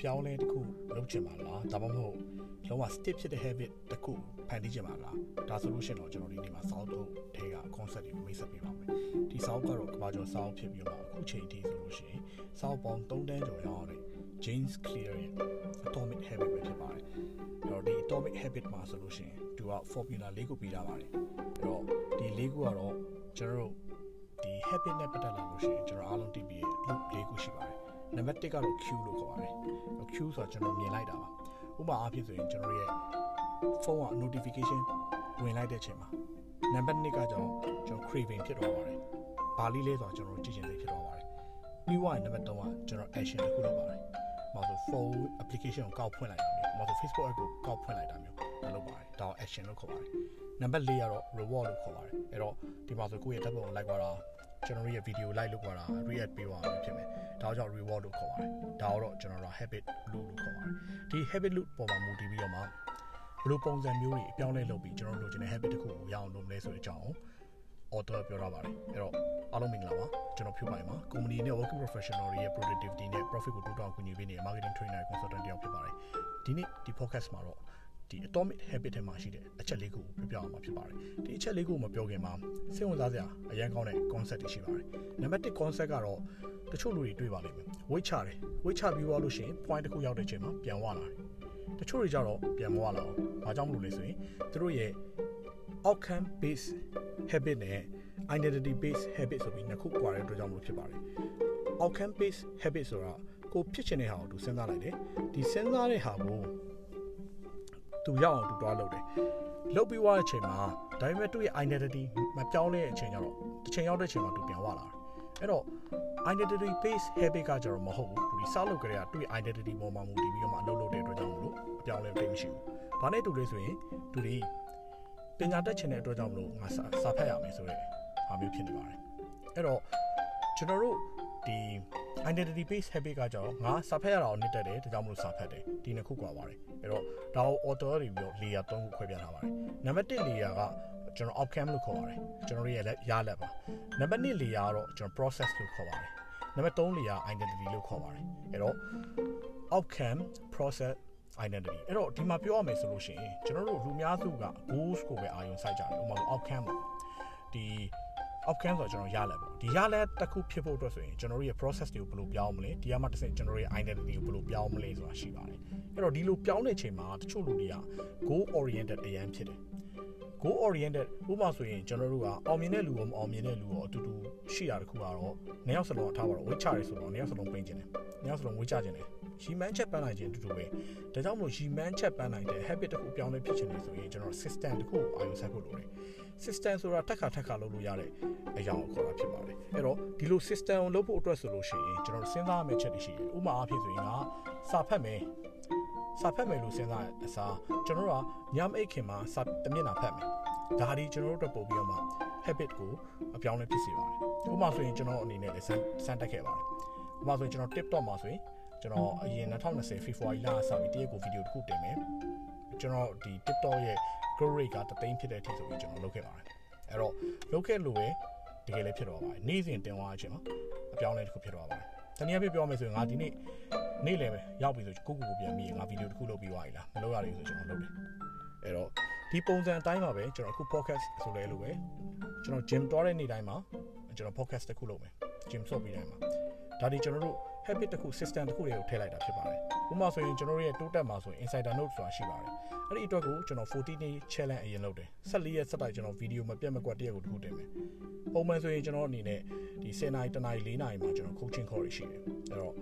ပြောင်းလဲတစ်ခုလုပ်ချင်ပါလားဒါမှမဟုတ်လုံးဝ stick ဖြစ်တဲ့ habit တစ်ခုဖန်တီးချင်ပါလားဒါဆိုလို့ရှိရင်တော့ကျွန်တော်ဒီနေ့မှာ sound ထုတ်ထဲက concept တွေကိုမိတ်ဆက်ပေးပါမယ်ဒီ sound ကတော့ကဘာကျော် sound ဖြစ်ပြီးတော့အခုချိန်ထိဆိုလို့ရှိရင် sound ပေါင်း3တန်းကျော်ရအောင်တဲ့ James Clear ရဲ့ Atomic Habit ပဲဖြစ်ပါတယ်အဲ့တော့ဒီ Atomic Habit မှာဆိုလို့ရှိရင်သူက formula ၄ခုပေးထားပါတယ်အဲ့တော့ဒီ၄ခုကတော့ကျွန်တော်တို့ဒီ habit နဲ့ပတ်သက်လာလို့ရှိရင်ကျွန်တော်အားလုံးသိပြီးရဲ့ loop ၄ခုရှိပါတယ် နံပါတ်1ကတော့ Q လို့ခေါ်ပါတယ် Q ဆိုတာကျွန်တော်မြင်လိုက်တာပါဥပမာအားဖြင့်ဆိုရင်ကျွန်တော်ရဲ့ဖုန်းက notification ဝင်လိုက်တဲ့အချိန်မှာနံပါတ်2ကကြောင့်ကျွန်တော် craving ဖြစ်သွားပါတယ်ဘာလေးလဲဆိုတော့ကျွန်တော်ကြည့်ချင်စိတ်ဖြစ်သွားပါတယ်ပြီးသွားရင်နံပါတ်3ကကျွန်တော် action တစ်ခုလုပ်ပါတယ်။မှာဆို phone application ကိုကောက်ဖွင့်လိုက်တာမျိုး။မှာဆို Facebook app ကိုကောက်ဖွင့်လိုက်တာမျိုး။ဒါလုပ်ပါတယ်။ဒါကို action လို့ခေါ်ပါတယ်။နံပါတ်4ကတော့ reward လို့ခေါ်ပါတယ်။အဲ့တော့ဒီမှာဆိုကိုယ့်ရဲ့ဓာတ်ပုံကိုလိုက်သွားတာ ကျွန်တော်ရဲ့ video like လုပ်သွားတာ react ပေးသွားမှာဖြစ်မယ်။ဒါကြောင့် reward လို့ခေါ်ပါတယ်။ဒါတော့ကျွန်တော်တို့ habit loop လို့ခေါ်ပါတယ်။ဒီ habit loop ပေါ်မှာမူတည်ပြီးတော့မှဘလို့ပုံစံမျိုးတွေအပြောင်းလဲလုပ်ပြီးကျွန်တော်တို့လိုချင်တဲ့ habit တစ်ခုကိုရအောင်လုပ်မလဲဆိုတဲ့အကြောင်းကို author ပြောထားပါတယ်အဲ့တော့အားလုံးမင်္ဂလာပါကျွန်တော်ဖြူပိုင်ပါ company နဲ့ working professional တွေရဲ့ productivity နဲ့ profit ကိုတိုးတောင်ကူညီပေးနေတဲ့ marketing trainer consultant တယောက်ဖြစ်ပါတယ်ဒီနေ့ဒီ podcast မှာတော့ ဒီ atomic habit ထဲမှာရှိတဲ့အချက်လေးခုကိုပြောပြအောင်မှာဖြစ်ပါတယ်ဒီအချက်လေးခုကိုမပြောခင်မှာစိတ်ဝင်စားစရာအရန်ကောင်းတဲ့ concept တွေရှိပါတယ်နံပါတ်1 concept ကတော့တချို့လူတွေတွေ့ပါလိမ့်မယ် weight ချတယ် weight ချပြီးသွားလို့ရှိရင် point တစ်ခုရောက်တဲ့အချိန်မှာပြန်ဝလာတယ်တချို့တွေကြတော့ပြန်မဝလာအောင်ဘာကြောင့်မလို့လဲဆိုရင်သူတို့ရဲ့ outcome based habit နဲ့ identity based habit ဆိုပြီးနှစ်ခုကွာတဲ့အတွက်ကြောင့်မလို့ဖြစ်ပါတယ် outcome based habit ဆိုတာကိုဖြစ်ချင်တဲ့ဟာကိုသူစဉ်းစားလိုက်တယ်ဒီစဉ်းစားတဲ့ဟာကို သူရောက်အောင်သူတွားလုပ်တယ်လုပ်ပြီးသွားတဲ့အချိန်မှာဒါပေမဲ့သူ့ရဲ့ identity မပြောင်းလဲတဲ့အချိန်ကျတော့တစ်ချိန်ရောက်တဲ့အချိန်မှာသူပြန်ဝလာတယ်အဲ့တော့ identity based habit ကကြတော့မဟုတ်ဘူးသူဒီစလုပ်ကြတဲ့ကသူ့ရဲ့ identity ပေါ်မှာမူတည်ပြီးတော့မှအလုပ်လုပ်တဲ့အတွက်ကြောင့်မလို့အပြောင်းလဲတိတ်မရှိဘူး။ဘာနဲ့တူလဲဆိုရင်သူဒီပညာတတ်ချင်တဲ့အတွက်ကြောင့်မလို့ငါစာဖတ်ရမယ်ဆိုတဲ့ဟာမျိုးဖြစ်နေပါတယ်အဲ့တော့ကျွန်တော်တို့ဒီ identity based habit ကကြောင့်ငါစာဖတ်ရတာကိုနှစ်တက်တယ်ဒါကြောင့်မလို့စာဖတ်တယ်ဒီနှစ်ခုကွာပါတယ်အဲ့တော့ဒါကို author တွေပြီးတော့ layer 3ခုခွဲပြထားပါတယ်နံပါတ်1 layer ကကျွန်တော် outcome လို့ခေါ်ပါတယ်ကျွန်တော်ရဲ့ရလက်ပါနံပါတ်2 layer ကတော့ကျွန်တော် process လို့ခေါ်ပါတယ်နံပါတ်3 layer identity လို့ခေါ်ပါတယ်အဲ့တော့ outcome process identity အဲ့တော့ဒီမှာပြောရမယ်ဆိုလို့ရှိရင်ကျွန်တော်တို့လူများစုက goals ကိုပဲအာရုံစိုက်ကြတယ်ဥပမာ outcome ပေါ့ဒီ outcome ဆိုတော့ကျွန်တော်ရလဲပေါ့ဒီရလဲတစ်ခုဖြစ်ဖို့အတွက်ဆိုရင်ကျွန်တော်တို့ရဲ့ process တွေကိုဘယ်လိုပြောင်းမလဲဒီကမှတစ်ဆင့်ကျွန်တော်တို့ရဲ့ identity ကိုဘယ်လိုပြောင်းမလဲဆိုတာရှိပါတယ်အဲ့တော့ဒီလိုပြောင်းတဲ့ချိန်မှာတချို့လူတွေက goal oriented အရန်ဖြစ်တယ် goal oriented ဥပမာဆိုရင်ကျွန်တော်တို့ကအောင်မြင်တဲ့လူရောမအောင်မြင်တဲ့လူရောအတူတူရှိတာတခုကတော့နှစ်ယောက်စလုံးအထားပါတော့ဝိချရဲဆိုတော့နှစ်ယောက်စလုံးပိန်ကျင်တယ်နှစ်ယောက်စလုံးဝိချခြင်းတယ်ရီမန်းချက်ပန်းနိုင်ခြင်းအတူတူပဲဒါကြောင့်မို့ရီမန်းချက်ပန်းနိုင်တဲ့ habit တစ်ခုပြောင်းလဲဖြစ်ချင်တယ်ဆိုရင်ကျွန်တော် system တစ်ခုကိုအာရုံစိုက်ဖို့လိုတယ် system ဆိုတာတက်ခါတက်ခါလုပ်လို့ရတဲ့အရာကိုခေါ်တာဖြစ်ပါတယ်အဲ့တော့ဒီလို system ကိုလုပ်ဖို့အတွက်ဆိုလို့ရှိရင်ကျွန်တော်စဉ်းစားရမယ့်ချက်တွေရှိတယ်ဥပမာအားဖြင့်ဆိုရင်ကစာဖတ်မယ်စာဖတ်မယ်လို့စဉ်းစားအစားကျွန်တော်တို့ကညမအိတ်ခင်မှာစာတမျက်နှာဖတ်မယ်ဒါဒီကျွန်တော်တို့အတွက်ပို့ပြီးတော့မှ habit ကိုအပြောင်းလဲဖြစ်စေပါတယ်ဥပမာဆိုရင်ကျွန်တော်အနေနဲ့လည်းစမ်းစမ်းတက်ခဲ့ပါတယ်ဥပမာဆိုရင်ကျွန်တော် TikTok မှာဆိုရင်ကျွန်တော်အရင်2020 February လစပြီးတရက်ကိုဗီဒီယိုတစ်ခုတင်မယ်ကျွန်တော်ဒီ TikTok ရဲ့ growth rate ကတသိန်းဖြစ်တဲ့အထိဆိုပြီးကျွန်တော်လုပ်ခဲ့ပါတယ်အဲ့တော့လုပ်ခဲ့လို့ပဲတကယ်လည်းဖြစ်သွားပါတယ်နေ့စဉ်တင်သွားအချိန်မှာအပြောင်းလဲတစ်ခုဖြစ်သွားပါတယ်တနည်းအားဖြင့်ပြောမယ်ဆိုရင်ငါဒီနေ့နေ့လည်ပဲရောက်ပြီဆိုကိုကိုကိုပြန်ပြီးငါဗီဒီယိုတစ်ခုလုပ်ပြီးသွားပြီလားမလုပ်ရသေးဘူးဆိုကျွန်တော်လုပ်တယ်အဲ့တော့ဒီပုံစံအတိုင်းပါပဲကျွန်တော်အခု podcast ဆိုလဲလို့ပဲကျွန်တော် gym သွားတဲ့နေ့တိုင်းမှာကျွန်တော် podcast တစ်ခုလုပ်မယ် gym ဆော့ပြီးတိုင်းမှာဒါဒီကျွန်တော်တို့ habit တစ်ခု system တစ်ခုတွေကိုထည့်လိုက်တာဖြစ်ပါတယ်ဥပမာဆိုရင်ကျွန်တော်တို့ရဲ့တိုးတက်မှာဆိုရင် insider note ဆိုတာရှိပါတယ်အဲ့ဒီအတွက်ကိုကျွန်တော်40 day challenge အရင်လုပ်တယ်14ရက်ဆက်တိုက်ကျွန်တော်ဗီဒီယိုမပြတ်မကွက်တရက်ကိုတစ်ခုတင်မယ်ပုံမှန်ဆိုရင်ကျွန်တော်အနေနဲ့ဒီ10နာရီ1နာရီ4နာရီမှာကျွန်တော် coaching call တွေရှိတယ်အဲ့တော့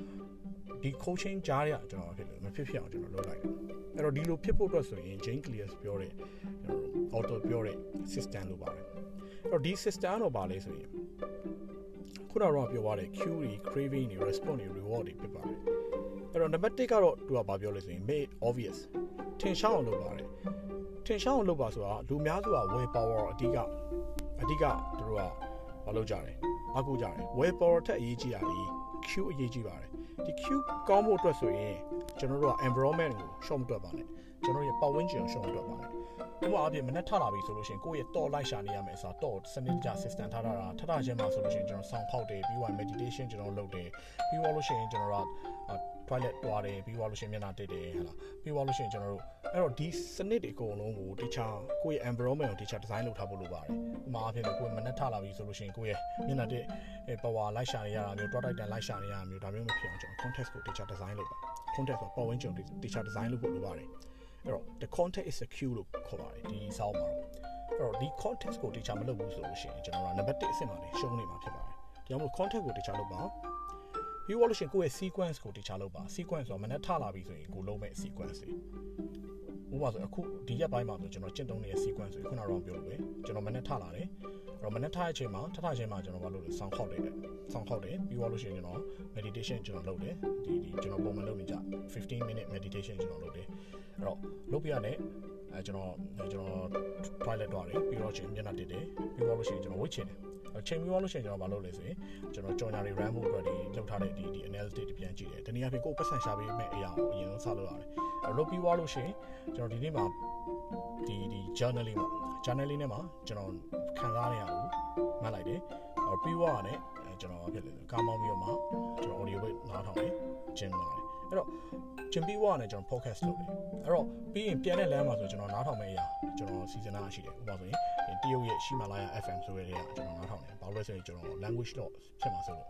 ဒီ coaching ကြားရကျွန်တော်ဖြစ်လို့မဖြစ်ဖြစ်အောင်ကျွန်တော်လုပ်လိုက်တယ်အဲ့တော့ဒီလိုဖြစ်ဖို့အတွက်ဆိုရင် Jane Clears ပြောတဲ့ကျွန်တော် auto ပြောတဲ့ system လို့ပါတယ်အဲ့တော့ဒီ system တော့ပါလဲဆိုရင် ခုနကတော့ပြောသွားတဲ့ queue တွေ craving တွေ response တွေ reward တွေဖြစ်ပါတယ်အဲ့တော့ number 1ကတော့သူကဘာပြောလဲဆိုရင် make obvious ထင်ရှားအောင်လုပ်ပါတယ်ထင်ရှားအောင်လုပ်ပါဆိုတာလူများစုက will power အဓိကအဓိကသူတို့ကမလုပ်ကြတယ်အကူကြတယ် will power ထက်အရေးကြီးတာဒီ Q အရေးကြီးပါတယ်ဒီ Q ကောင်းဖို့အတွက်ဆိုရင်ကျွန်တော်တို့က environment ကို short မတွက်ပါနဲ့ ကျွန်တော်ရဲ့ပတ်ဝန်းကျင်ကို short မတွက်ပါနဲ့ဥပမာအပြင်မနဲ့ထလာပြီဆိုလို့ရှိရင်ကိုယ့်ရဲ့တော့လိုက်ရှာနေရမယ်ဆိုတော့စနစ်တကျ system ထားတာထထချင်းမှာဆိုလို့ရှိရင်ကျွန်တော်ဆောင်းဖောက်တယ်ပြီးတော့ meditation ကျွန်တော်လုပ်တယ်ပြီးတော့လို့ရှိရင်ကျွန်တော်က toilet တွားတယ်ပြီးသွားလို့ရှိရင်မျက်နှာတက်တယ်ဟဲ့လားပြီးသွားလို့ရှိရင်ကျွန်တော်တို့အဲ့တော့ဒီစနစ်တွေအကုန်လုံးကိုတခြားကိုယ့်ရဲ့ environment ကိုတခြား design လုပ်ထားဖို့လိုပါတယ်ဥပမာအဖြစ်ကိုယ်မနှက်ထလာပြီဆိုလို့ရှိရင်ကိုယ့်ရဲ့မျက်နှာတက် power လိုက်ရှာနေရတာမျိုး toilet တန်လိုက်ရှာနေရတာမျိုးဒါမျိုးမဖြစ်အောင်ကျွန်တော် context ကိုတခြား design လုပ်ပါ context ဆိုပတ်ဝန်းကျင်ကိုတခြား design လုပ်ဖို့လိုပါတယ် အဲ့တော့ the context is the cue လို့ခေါ်ပါတယ်ဒီစောင်းမှာတော့အဲ့တော့ဒီ context ကိုတခြားမလုပ်ဘူးဆိုလို့ရှိရင်ကျွန်တော်က number 1အဆင့်မှာနေရှုံးနေမှာဖြစ်ပါတယ်ဒါကြောင့်မို့ context ကိုတခြားလုပ်ပါပြီးတော့လို့ရှိရင်ကိုယ့်ရဲ့ sequence ကိုတခြားလုပ်ပါ sequence ဆိုတာမနေ့ထလာပြီဆိုရင်ကိုလုံးမဲ့ sequence တွေဥပမာဆိုအခုဒီရက်ပိုင်းမှာဆိုကျွန်တော်ကျင့်သုံးနေတဲ့ sequence တွေခုနကတော့ပြောလို့ပဲကျွန်တော်မနေ့ထလာတယ်အဲ့တော့မနေ့ထတဲ့အချိန်မှာထထချင်းမှာကျွန်တော်ဘာလုပ်လဲဆောင်းခောက်တယ်ဆောင်းခောက်တယ်ပြီးတော့လို့ရှိရင်ကျွန်တော် meditation ကျွန်တော်လုပ်တယ်ဒီဒီကျွန်တော်ပုံမှန်လုပ်နေကြ15 minute meditation ကျွန်တော်လုပ်တယ် အဲ့တော့လုပ်ပြရတယ်အဲကျွန်တော်ကျွန်တော် toilet သွားတယ်ပြီးတော့ချင်းမျက်နှာတက်တယ်ပြီးတော့လို့ရှိရင်ကျွန်တော်ဝိတ်ချင်တယ်ချိန်ပြီးသွားလို့ရှိရင်ကျွန်တော်မလုပ်လဲဆိုရင်ကျွန်တော်ကြော်ညာတွေ RAM ဖို့အတွက်ဒီလောက်ထားတဲ့ဒီဒီ analysis တွေပြန်ကြည့်တယ်တနည်းအားဖြင့်ကိုယ်ပတ်စံရှာပေးမဲ့အရာကိုအရင်ဆုံးစလုပ်ရတယ်အဲလုပ်ပြီးသွားလို့ရှိရင်ကျွန်တော်ဒီနေ့မှာဒီဒီ journaling ပေါ့ journaling နဲ့မှာကျွန်တော်ခံစားနေရဘူးမှတ်လိုက်တယ်အဲပြီးသွားရတယ်ကျွန်တော်ဖြစ်လေကားမောင်းပြီးတော့မှကျွန်တော် audio ပဲနားထောင်တယ်ကျင်းလာတယ် အဲ့တော့ကျင်ပြီးွားနဲ့ကျွန်တော် podcast လုပ်တယ်အဲ့တော့ပြီးရင်ပြန်တဲ့လမ်းမှာဆိုကျွန်တော်နားထောင်မယ့်အရာကျွန်တော် season နာရှိတယ်ဥပမာဆိုရင်တရုတ်ရဲ့ရှိမာလာယာ FM ဆိုရဲတွေကကျွန်တော်နားထောင်တယ်ဘာလို့လဲဆိုရင်ကျွန်တော် language တော့ဖြစ်မှာဆိုလို့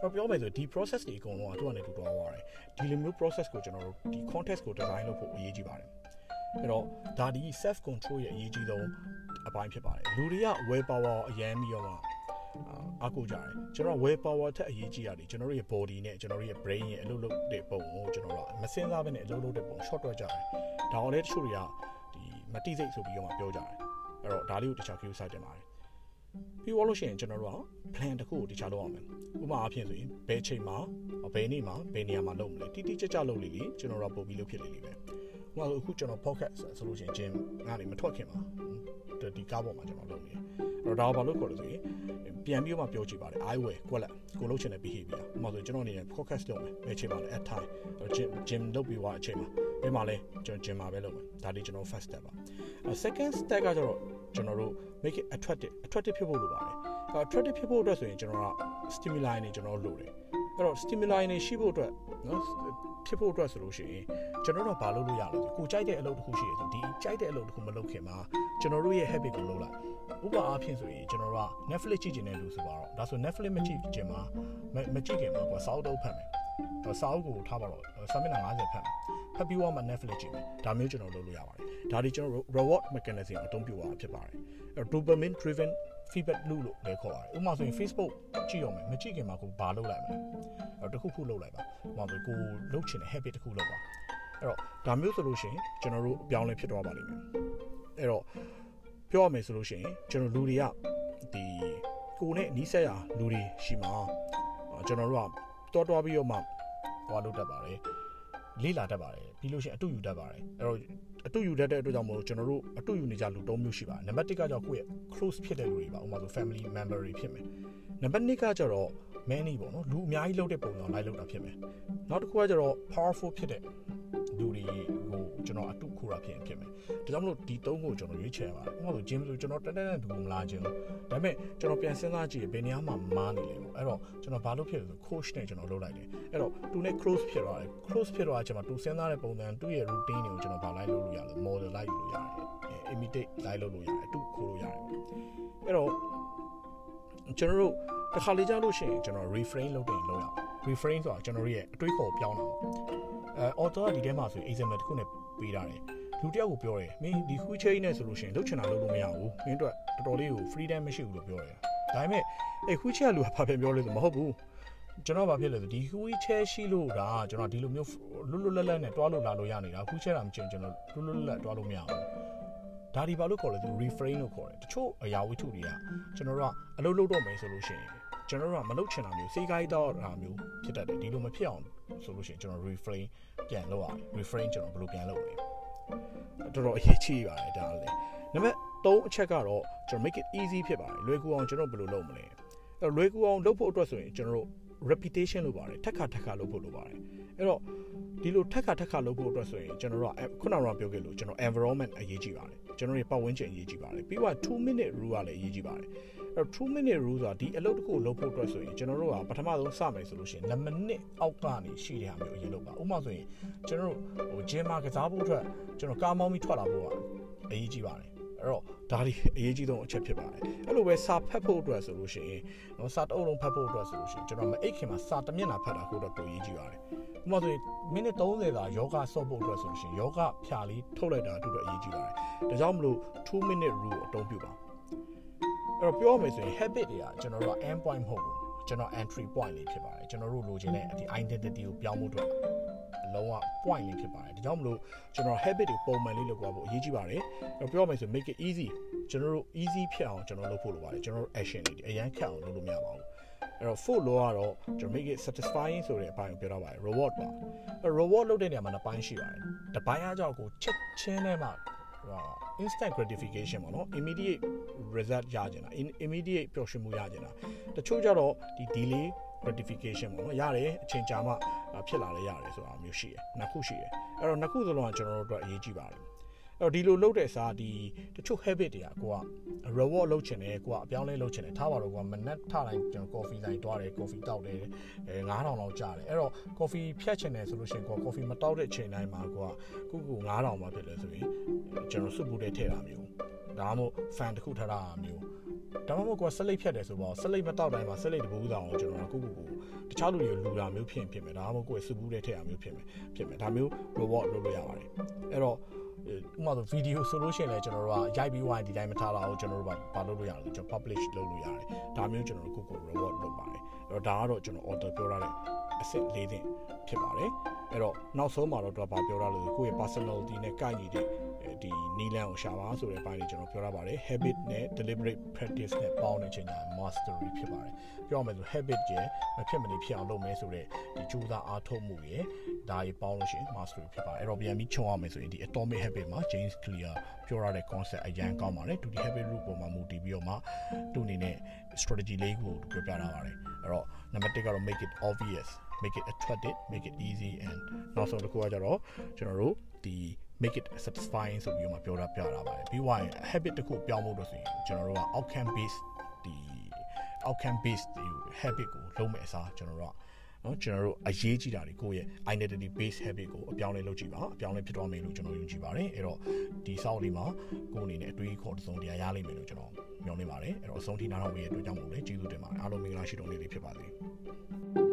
တော့ပြောမယ်ဆိုဒီ process တွေအကုန်လုံးကသူကနေတူတော်သွားတယ်ဒီလိုမျိုး process ကိုကျွန်တော်တို့ဒီ context ကို design လုပ်ဖို့အရေးကြီးပါတယ်အဲ့တော့ဒါဒီ self control ရဲ့အရေးကြီးဆုံးအပိုင်းဖြစ်ပါတယ်လူတွေက will power အရန်ပြီးတော့မှ အားကိုးကြတယ်ကျွန်တော် will power ထက်အရေးကြီးရတယ်ကျွန်တော်တို့ရဲ့ body နဲ့ကျွန်တော်တို့ရဲ့ brain ရဲ့အလုပ်လုပ်တဲ့ပုံကိုကျွန်တော်တို့မစင်စားဘဲနဲ့အလုပ်လုပ်တဲ့ပုံ short တွက်ကြတယ်ဒါအောင်လည်းတချို့တွေကဒီမတိစိတ်ဆိုပြီးတော့မှပြောကြတယ်အဲ့တော့ဒါလေးကိုတခြား view စတင်ပါတယ်ပြီးတော့လို့ရှိရင်ကျွန်တော်တို့က plan တစ်ခုကိုတခြားလုပ်အောင်မယ်ဥပမာအဖြစ်ဆိုရင်ဘယ်ချိန်မှာဘယ်နေ့မှာဘယ်နေရာမှာလုပ်မလဲတိတိကျကျလုပ်လိမ့်လေကျွန်တော်တို့ပို့ပြီးလုပ်ဖြစ်လိမ့်လိမ့်မယ်ဥပမာအခုကျွန်တော် podcast ဆိုလို့ရှိရင် gym ကနေမထွက်ခင်မှာ ဒီကားပေါ်မှာကျွန်တော်လုပ်နေတယ်အဲ့တော့ဒါဘာလို့ခေါ်လဲဆိုရင်ပြန်ပြီးမှပြောကြည့်ပါတယ် I will ကွက်လက်ကိုလုပ်ချင်တဲ့ behavior ဥပမာဆိုကျွန်တော်အနေနဲ့ podcast လုပ်မယ်ဘယ်ချိန်မှာလဲ at time gym gym လုပ်ပြီးသွားအချိန်မှာဘယ်မှာလဲကျွန်တော် gym မှာပဲလုပ်မယ်ဒါလေးကျွန်တော် first step ပါ second step ကကျတော့ကျွန်တော်တို့ make it attractive attractive ဖြစ်ဖို့လိုပါတယ် attractive ဖြစ်ဖို့အတွက်ဆိုရင်ကျွန်တော်က stimuli နေကျွန်တော်လိုတယ် အဲ့တော့ stimuli နေရှိဖို့အတွက်နော်ဖြစ်ဖို့အတွက်ဆိုလို့ရှိရင်ကျွန်တော်တို့ဘာလုပ်လို့ရလဲကိုကြိုက်တဲ့အလုပ်တစ်ခုရှိရဆိုဒီကြိုက်တဲ့အလုပ်တစ်ခုမလုပ်ခင်မှာကျွန်တော်တို့ရဲ့ habit ကိုလုပ်လိုက်ဥပမာအားဖြင့်ဆိုရင်ကျွန်တော်တို့က Netflix ကြည့်ကျင်တဲ့လူဆိုပါတော့ဒါဆို Netflix မကြည့်ကျင်မှာမကြည့်ခင်မှာကွာစာအုပ်တော့ဖတ်မယ် စာအုပ်ကိုထားပါတော့စာမျက်နှာ50ဖတ်မယ်ဖတ်ပြီးတော့မှ Netflix ကြည့်မယ်ဒါမျိုးကျွန်တော်လုပ်လို့ရပါတယ်ဒါဒီကျွန်တော် reward mechanism အသုံးပြုရတာဖြစ်ပါတယ်အဲ့ dopamine driven feedback loop လို့လည်းခေါ်ပါတယ်ဥပမာဆိုရင် Facebook ကြည့်ရမယ်မကြည့်ခင်မှာကိုဘာလုပ်လိုက်မလဲအဲ့တခုခုလုပ်လိုက်ပါဥပမာဆိုကိုလုပ်ချင်တဲ့ habit တခုလုပ်ပါအဲ့တော့ဒါမျိုးဆိုလို့ရှိရင်ကျွန်တော်တို့အပြောင်းလဲဖြစ်သွားပါလိမ့်မယ်အဲ့တော့ပြောရမယ်ဆိုလို့ရှိရင်ကျွန်တော်လူတွေကဒီကိုနဲ့နီးစက်ရလူတွေရှိမှာကျွန်တော်တို့က တော်တော်ပြီးတော့မှဟောလုပ်တတ်ပါတယ်လေ့လာတတ်ပါတယ်ပြီးလို့ရှိရင်အတူယူတတ်ပါတယ်အဲ့တော့အတူယူတတ်တဲ့အတွက်ကြောင့်မို့ကျွန်တော်တို့အတူယူနေကြလူ၃မျိုးရှိပါတယ်နံပါတ်၁ကကြောင့်ကိုယ့်ရဲ့ close ဖြစ်တဲ့လူတွေပါဥပမာဆို family member တွေဖြစ်မယ်နံပါတ်2ကကျတော့ many ပေါ့နော်လူအများကြီးလုပ်တဲ့ပုံစံလိုက်လုပ်တာဖြစ်မယ်နောက်တစ်ခုကကျတော့ powerful ဖြစ်တဲ့လူတွေ ကိုကျွန်တော်အတုခိုးတာဖြစ်ရင်ဖြစ်မယ်ဒါကြောင့်မလို့ဒီသုံးကိုကျွန်တော်ရွေးချယ်ရပါတယ်ဥပမာဆို gym ဆိုကျွန်တော်တက်တက်နဲ့ဘူးမလာခြင်းဒါပေမဲ့ကျွန်တော်ပြန်စဉ်းစားကြည့်ဘယ်နေရာမှာမားနေလဲပေါ့အဲ့တော့ကျွန်တော်ဘာလုပ်ဖြစ်လဲဆို coach နဲ့ကျွန်တော်လုပ်လိုက်တယ်အဲ့တော့သူနဲ့ close ဖြစ်သွားတယ် close ဖြစ်သွားတဲ့အချိန်မှာသူစဉ်းစားတဲ့ပုံစံသူ့ရဲ့ routine တွေကိုကျွန်တော်ဘာလိုက်လုပ်လို့ရလဲ model လိုက်ယူလို့ရတယ် imitate လိုက်လုပ်လို့ရတယ်အတုခိုးလို့ရတယ်အဲ့တော့ ကျွန်တော်တို့တစ်ခါလေကြားလို့ရှိရင်ကျွန်တော် reframe လုပ်တယ်လုပ်ရအောင် reframe ဆိုတာကျွန်တော်ရဲ့အတွေးခေါ်ပြောင်းတာပေါ့အဲ author ကဒီထဲမှာဆို example တစ်ခုနဲ့ပေးထားတယ်လူတယောက်ကိုပြောတယ်မင်းဒီ wheelchair နဲ့ဆိုလို့ရှိရင်လုပ်ချင်တာလုပ်လို့မရဘူးမင်းတို့တော်တော်လေးကို freedom မရှိဘူးလို့ပြောတယ်ဒါပေမဲ့အဲ wheelchair လူကဘာပြန်ပြောလဲဆိုမဟုတ်ဘူးကျွန်တော်ဘာဖြစ်လဲဆိုဒီ wheelchair ရှိလို့ဒါကျွန်တော်ဒီလိုမျိုးလွတ်လွတ်လပ်လပ်နဲ့တွားလို့လာလို့ရနေတာ wheelchair တာမကျင်ကျွန်တော်လွတ်လွတ်လပ်လပ်တွားလို့မရဘူး ဒါဒီဘာလို့ခေါ်လဲသူ refrain လို့ခေါ်တယ်တချို့အရာဝတ္ထုတွေကကျွန်တော်တို့ကအလုပ်လုပ်တော့မယ်ဆိုလို့ရှိရင်ကျွန်တော်တို့ကမလုပ်ချင်တာမျိုးစေကိုင်းတော့တာမျိုးဖြစ်တတ်တယ်ဒီလိုမဖြစ်အောင်ဆိုလို့ရှိရင်ကျွန်တော် refrain ပြန်လုပ်ရတယ် refrain ကျွန်တော်ဘယ်လိုပြန်လုပ်လဲတော်တော်အရေးကြီးပါတယ်ဒါလည်းနံပါတ်3အချက်ကတော့ကျွန်တော် make it easy ဖြစ်ပါတယ်လွယ်ကူအောင်ကျွန်တော်ဘယ်လိုလုပ်မလဲအဲ့လွယ်ကူအောင်လုပ်ဖို့အတွက်ဆိုရင်ကျွန်တော်တို့ repetition လုပ်ပါတယ်ထက်ခါထက်ခါလုပ်ဖို့လုပ်ပါတယ်အဲ့တော့ ဒီလိုထက်ခါထက်ခါလုပ်ဖို့အတွက်ဆိုရင်ကျွန်တော်တို့ကခုနကပြောခဲ့လို့ကျွန်တော် environment အရေးကြီးပါတယ်ကျွန်တော်ရဲ့ပတ်ဝန်းကျင်အရေးကြီးပါတယ်ပြီးတော့2 minute rule ကလည်းအရေးကြီးပါတယ်အဲ့2 minute rule ဆိုတာဒီအလုပ်တစ်ခုလုပ်ဖို့အတွက်ဆိုရင်ကျွန်တော်တို့ကပထမဆုံးစမယ်ဆိုလို့ရှိရင်2မိနစ်အောက်ကနေရှိတဲ့ဟာမျိုးအရင်လုပ်ပါဥပမာဆိုရင်ကျွန်တော်တို့ဟိုဂျင်မာကစားဖို့အတွက်ကျွန်တော်ကားမောင်းပြီးထွက်လာဖို့ကအရေးကြီးပါတယ် အဲ့တော့ဒါဒီအရေးကြီးဆုံးအချက်ဖြစ်ပါတယ်အဲ့လိုပဲစာဖတ်ဖို့အတွက်ဆိုလို့ရှိရင်နော်စာတအုပ်လုံးဖတ်ဖို့အတွက်ဆိုလို့ရှိရင်ကျွန်တော်မအိတ်ခင်မှာစာတစ်မျက်နှာဖတ်တာကိုတော့ပိုအရေးကြီးပါတယ်ဥပမာဆိုရင်မိနစ်30သာယောဂဆော့ဖို့အတွက်ဆိုလို့ရှိရင်ယောဂဖြာလေးထုတ်လိုက်တာအတူတူအရေးကြီးပါတယ်ဒါကြောင့်မလို့2 minute rule အသုံးပြုပါအဲ့တော့ပြောမယ်ဆိုရင် habit တွေကကျွန်တော်တို့က end point မဟုတ်ဘူးကျွန်တော် entry point လေးဖြစ်ပါတယ်ကျွန်တော်တို့လိုချင်တဲ့ဒီ identity ကိုပြောင်းဖို့အတွက် လုံးဝ point လေးဖြစ်ပါတယ်ဒါကြောင့်မလို့ကျွန်တော် habit တွေပုံမှန်လေးလုပ်သွားဖို့အရေးကြီးပါတယ်အဲ့တော့ပြောမယ်ဆို make it easy ကျွန်တော်တို့ easy ဖြစ်အောင်ကျွန်တော်လုပ်ဖို့လိုပါတယ်ကျွန်တော်တို့ action တွေအရန်ခက်အောင်လုပ်လို့မရပါဘူးအဲ့တော့ full လို့ကတော့ကျွန်တော် make it satisfying ဆိုတဲ့အပိုင်းကိုပြောတော့ပါတယ် reward ပါအဲ့ reward လုပ်တဲ့နေရာမှာနှစ်ပိုင်းရှိပါတယ်တစ်ပိုင်းအကြောင်းကိုချက်ချင်းနဲ့မှ instant gratification ပေါ့နော် immediate result ရကြတာ immediate ပျော်ရွှင်မှုရကြတာတချို့ကြတော့ဒီ delay gratification ပေါ့နော်ရတယ်အချိန်ကြာမှဖြစ်လာလဲရတယ်ဆိုတာမျိုးရှိတယ်နှစ်ခုရှိတယ်အဲ့တော့နှစ်ခုစလုံးကကျွန်တော်တို့အတွက်အရေးကြီးပါတယ်အဲ့တော့ဒီလိုလုပ်တဲ့စားဒီတချို့ habit တွေကကိုက reward လုပ်ချင်တယ်ကိုကအပြောင်းလဲလုပ်ချင်တယ်ထားပါတော့ကိုကမနက်ထတိုင်းကျွန်တော် coffee ဆိုင်တွားတယ် coffee တောက်တယ်အဲ9000လောက်ကျတယ်အဲ့တော့ coffee ဖြတ်ချင်တယ်ဆိုလို့ရှိရင်ကိုက coffee မတောက်တဲ့အချိန်တိုင်းမှာကိုကခုခု9000မှဖြစ်လဲဆိုရင်ကျွန်တော်စုပူတဲ့ထည့်တာမျိုးဒါမှမဟုတ် fan တစ်ခုထားတာမျိုး ဒါမှမဟုတ်ကိုကဆက်လိပ်ဖြတ်တယ်ဆိုတော့ဆက်လိပ်မတောက်တိုင်းမှာဆက်လိပ်တပူးဆောင်ကိုကျွန်တော်ခုခုကိုတခြားလူတွေလူတာမျိုးဖြစ်ဖြစ်မယ်ဒါမှမဟုတ်ကိုယ်စုပူးတဲ့ထည့်တာမျိုးဖြစ်မယ်ဖြစ်မယ်ဒါမျိုး reward လုပ်လို့ရပါတယ်အဲ့တော့ဥပမာဆိုဗီဒီယိုဆိုလို့ရှိရင်လည်းကျွန်တော်တို့ကရိုက်ပြီးဝိုင်းဒီတိုင်းမထားတော့ဘူးကျွန်တော်တို့ကဘာလုပ်လို့ရလဲကျွန်တော် publish လုပ်လို့ရတယ်ဒါမျိုးကျွန်တော်တို့ကိုကို reward လုပ်ပါတယ်အဲ့တော့ဒါကတော့ကျွန်တော် order ပြောရတဲ့ အဆင့်၄သင်ဖြစ်ပါတယ်အဲ့တော့နောက်ဆုံးမှာတော့သူကဘာပြောရလဲကိုယ့်ရဲ့ personality နဲ့ကိုက်ညီတဲ့ဒီနီလန်ကိုရှာပါဆိုတဲ့အပိုင်းလေးကျွန်တော်ပြောရပါတယ် habit နဲ့ deliberate practice နဲ့ပေါင်းတဲ့အချိန်ကျ mastery ဖြစ်ပါတယ်ပြောရမယ်ဆို habit ကျမဖြစ်မနေဖြစ်အောင်လုပ်မယ်ဆိုတဲ့ဒီကြိုးစားအားထုတ်မှုရယ်ဒါကြီးပေါင်းလို့ရှိရင် mastery ဖြစ်ပါတယ်အဲ့တော့ပြန်ပြီးခြုံရမယ်ဆိုရင်ဒီ atomic habit မှာ James Clear ပြောရတဲ့ concept အရင်ကောင်းပါတယ်သူဒီ habit root ပေါ်မှာမူတည်ပြီးတော့မှသူ့အနေနဲ့ strategy လေးကိုပြောပြထားပါတယ်အဲ့တော့ number 1ကတော့ make it obvious make it attractive make it easy and နောက်ဆုံးတစ်ခုကကြတော့ကျွန်တော်တို့ဒီ make it satisfying ဆိုပြီးတော့ပြောတာပြတာပါတယ်ပြီးွားရင် habit တစ်ခုပြောင်းဖို့လို့ဆိုရင်ကျွန်တော်တို့က outcome based ဒီ outcome based ဒီ habit ကိုလုံးမဲ့အစားကျွန်တော်တို့ကနော်ကျွန်တော်တို့အရေးကြီးတာတွေကိုယ့်ရဲ့ identity based habit ကိုအပြောင်းလဲလုပ်ကြည့်ပါအပြောင်းလဲဖြစ်သွားမယ်လို့ကျွန်တော်ယုံကြည်ပါတယ်အဲ့တော့ဒီစောက်လေးမှာကိုယ်အနေနဲ့အတွေးခေါ်တစ်စုံတရာရလိမ့်မယ်လို့ကျွန်တော်မျှော်လင့်ပါတယ်အဲ့တော့အဆုံးထိနားထောင်ပေးရတဲ့အတွက်ကြောင့်မို့လဲကျေးဇူးတင်ပါတယ်အားလုံးမင်္ဂလာရှိတော်နေ့လေးဖြစ်ပါစေ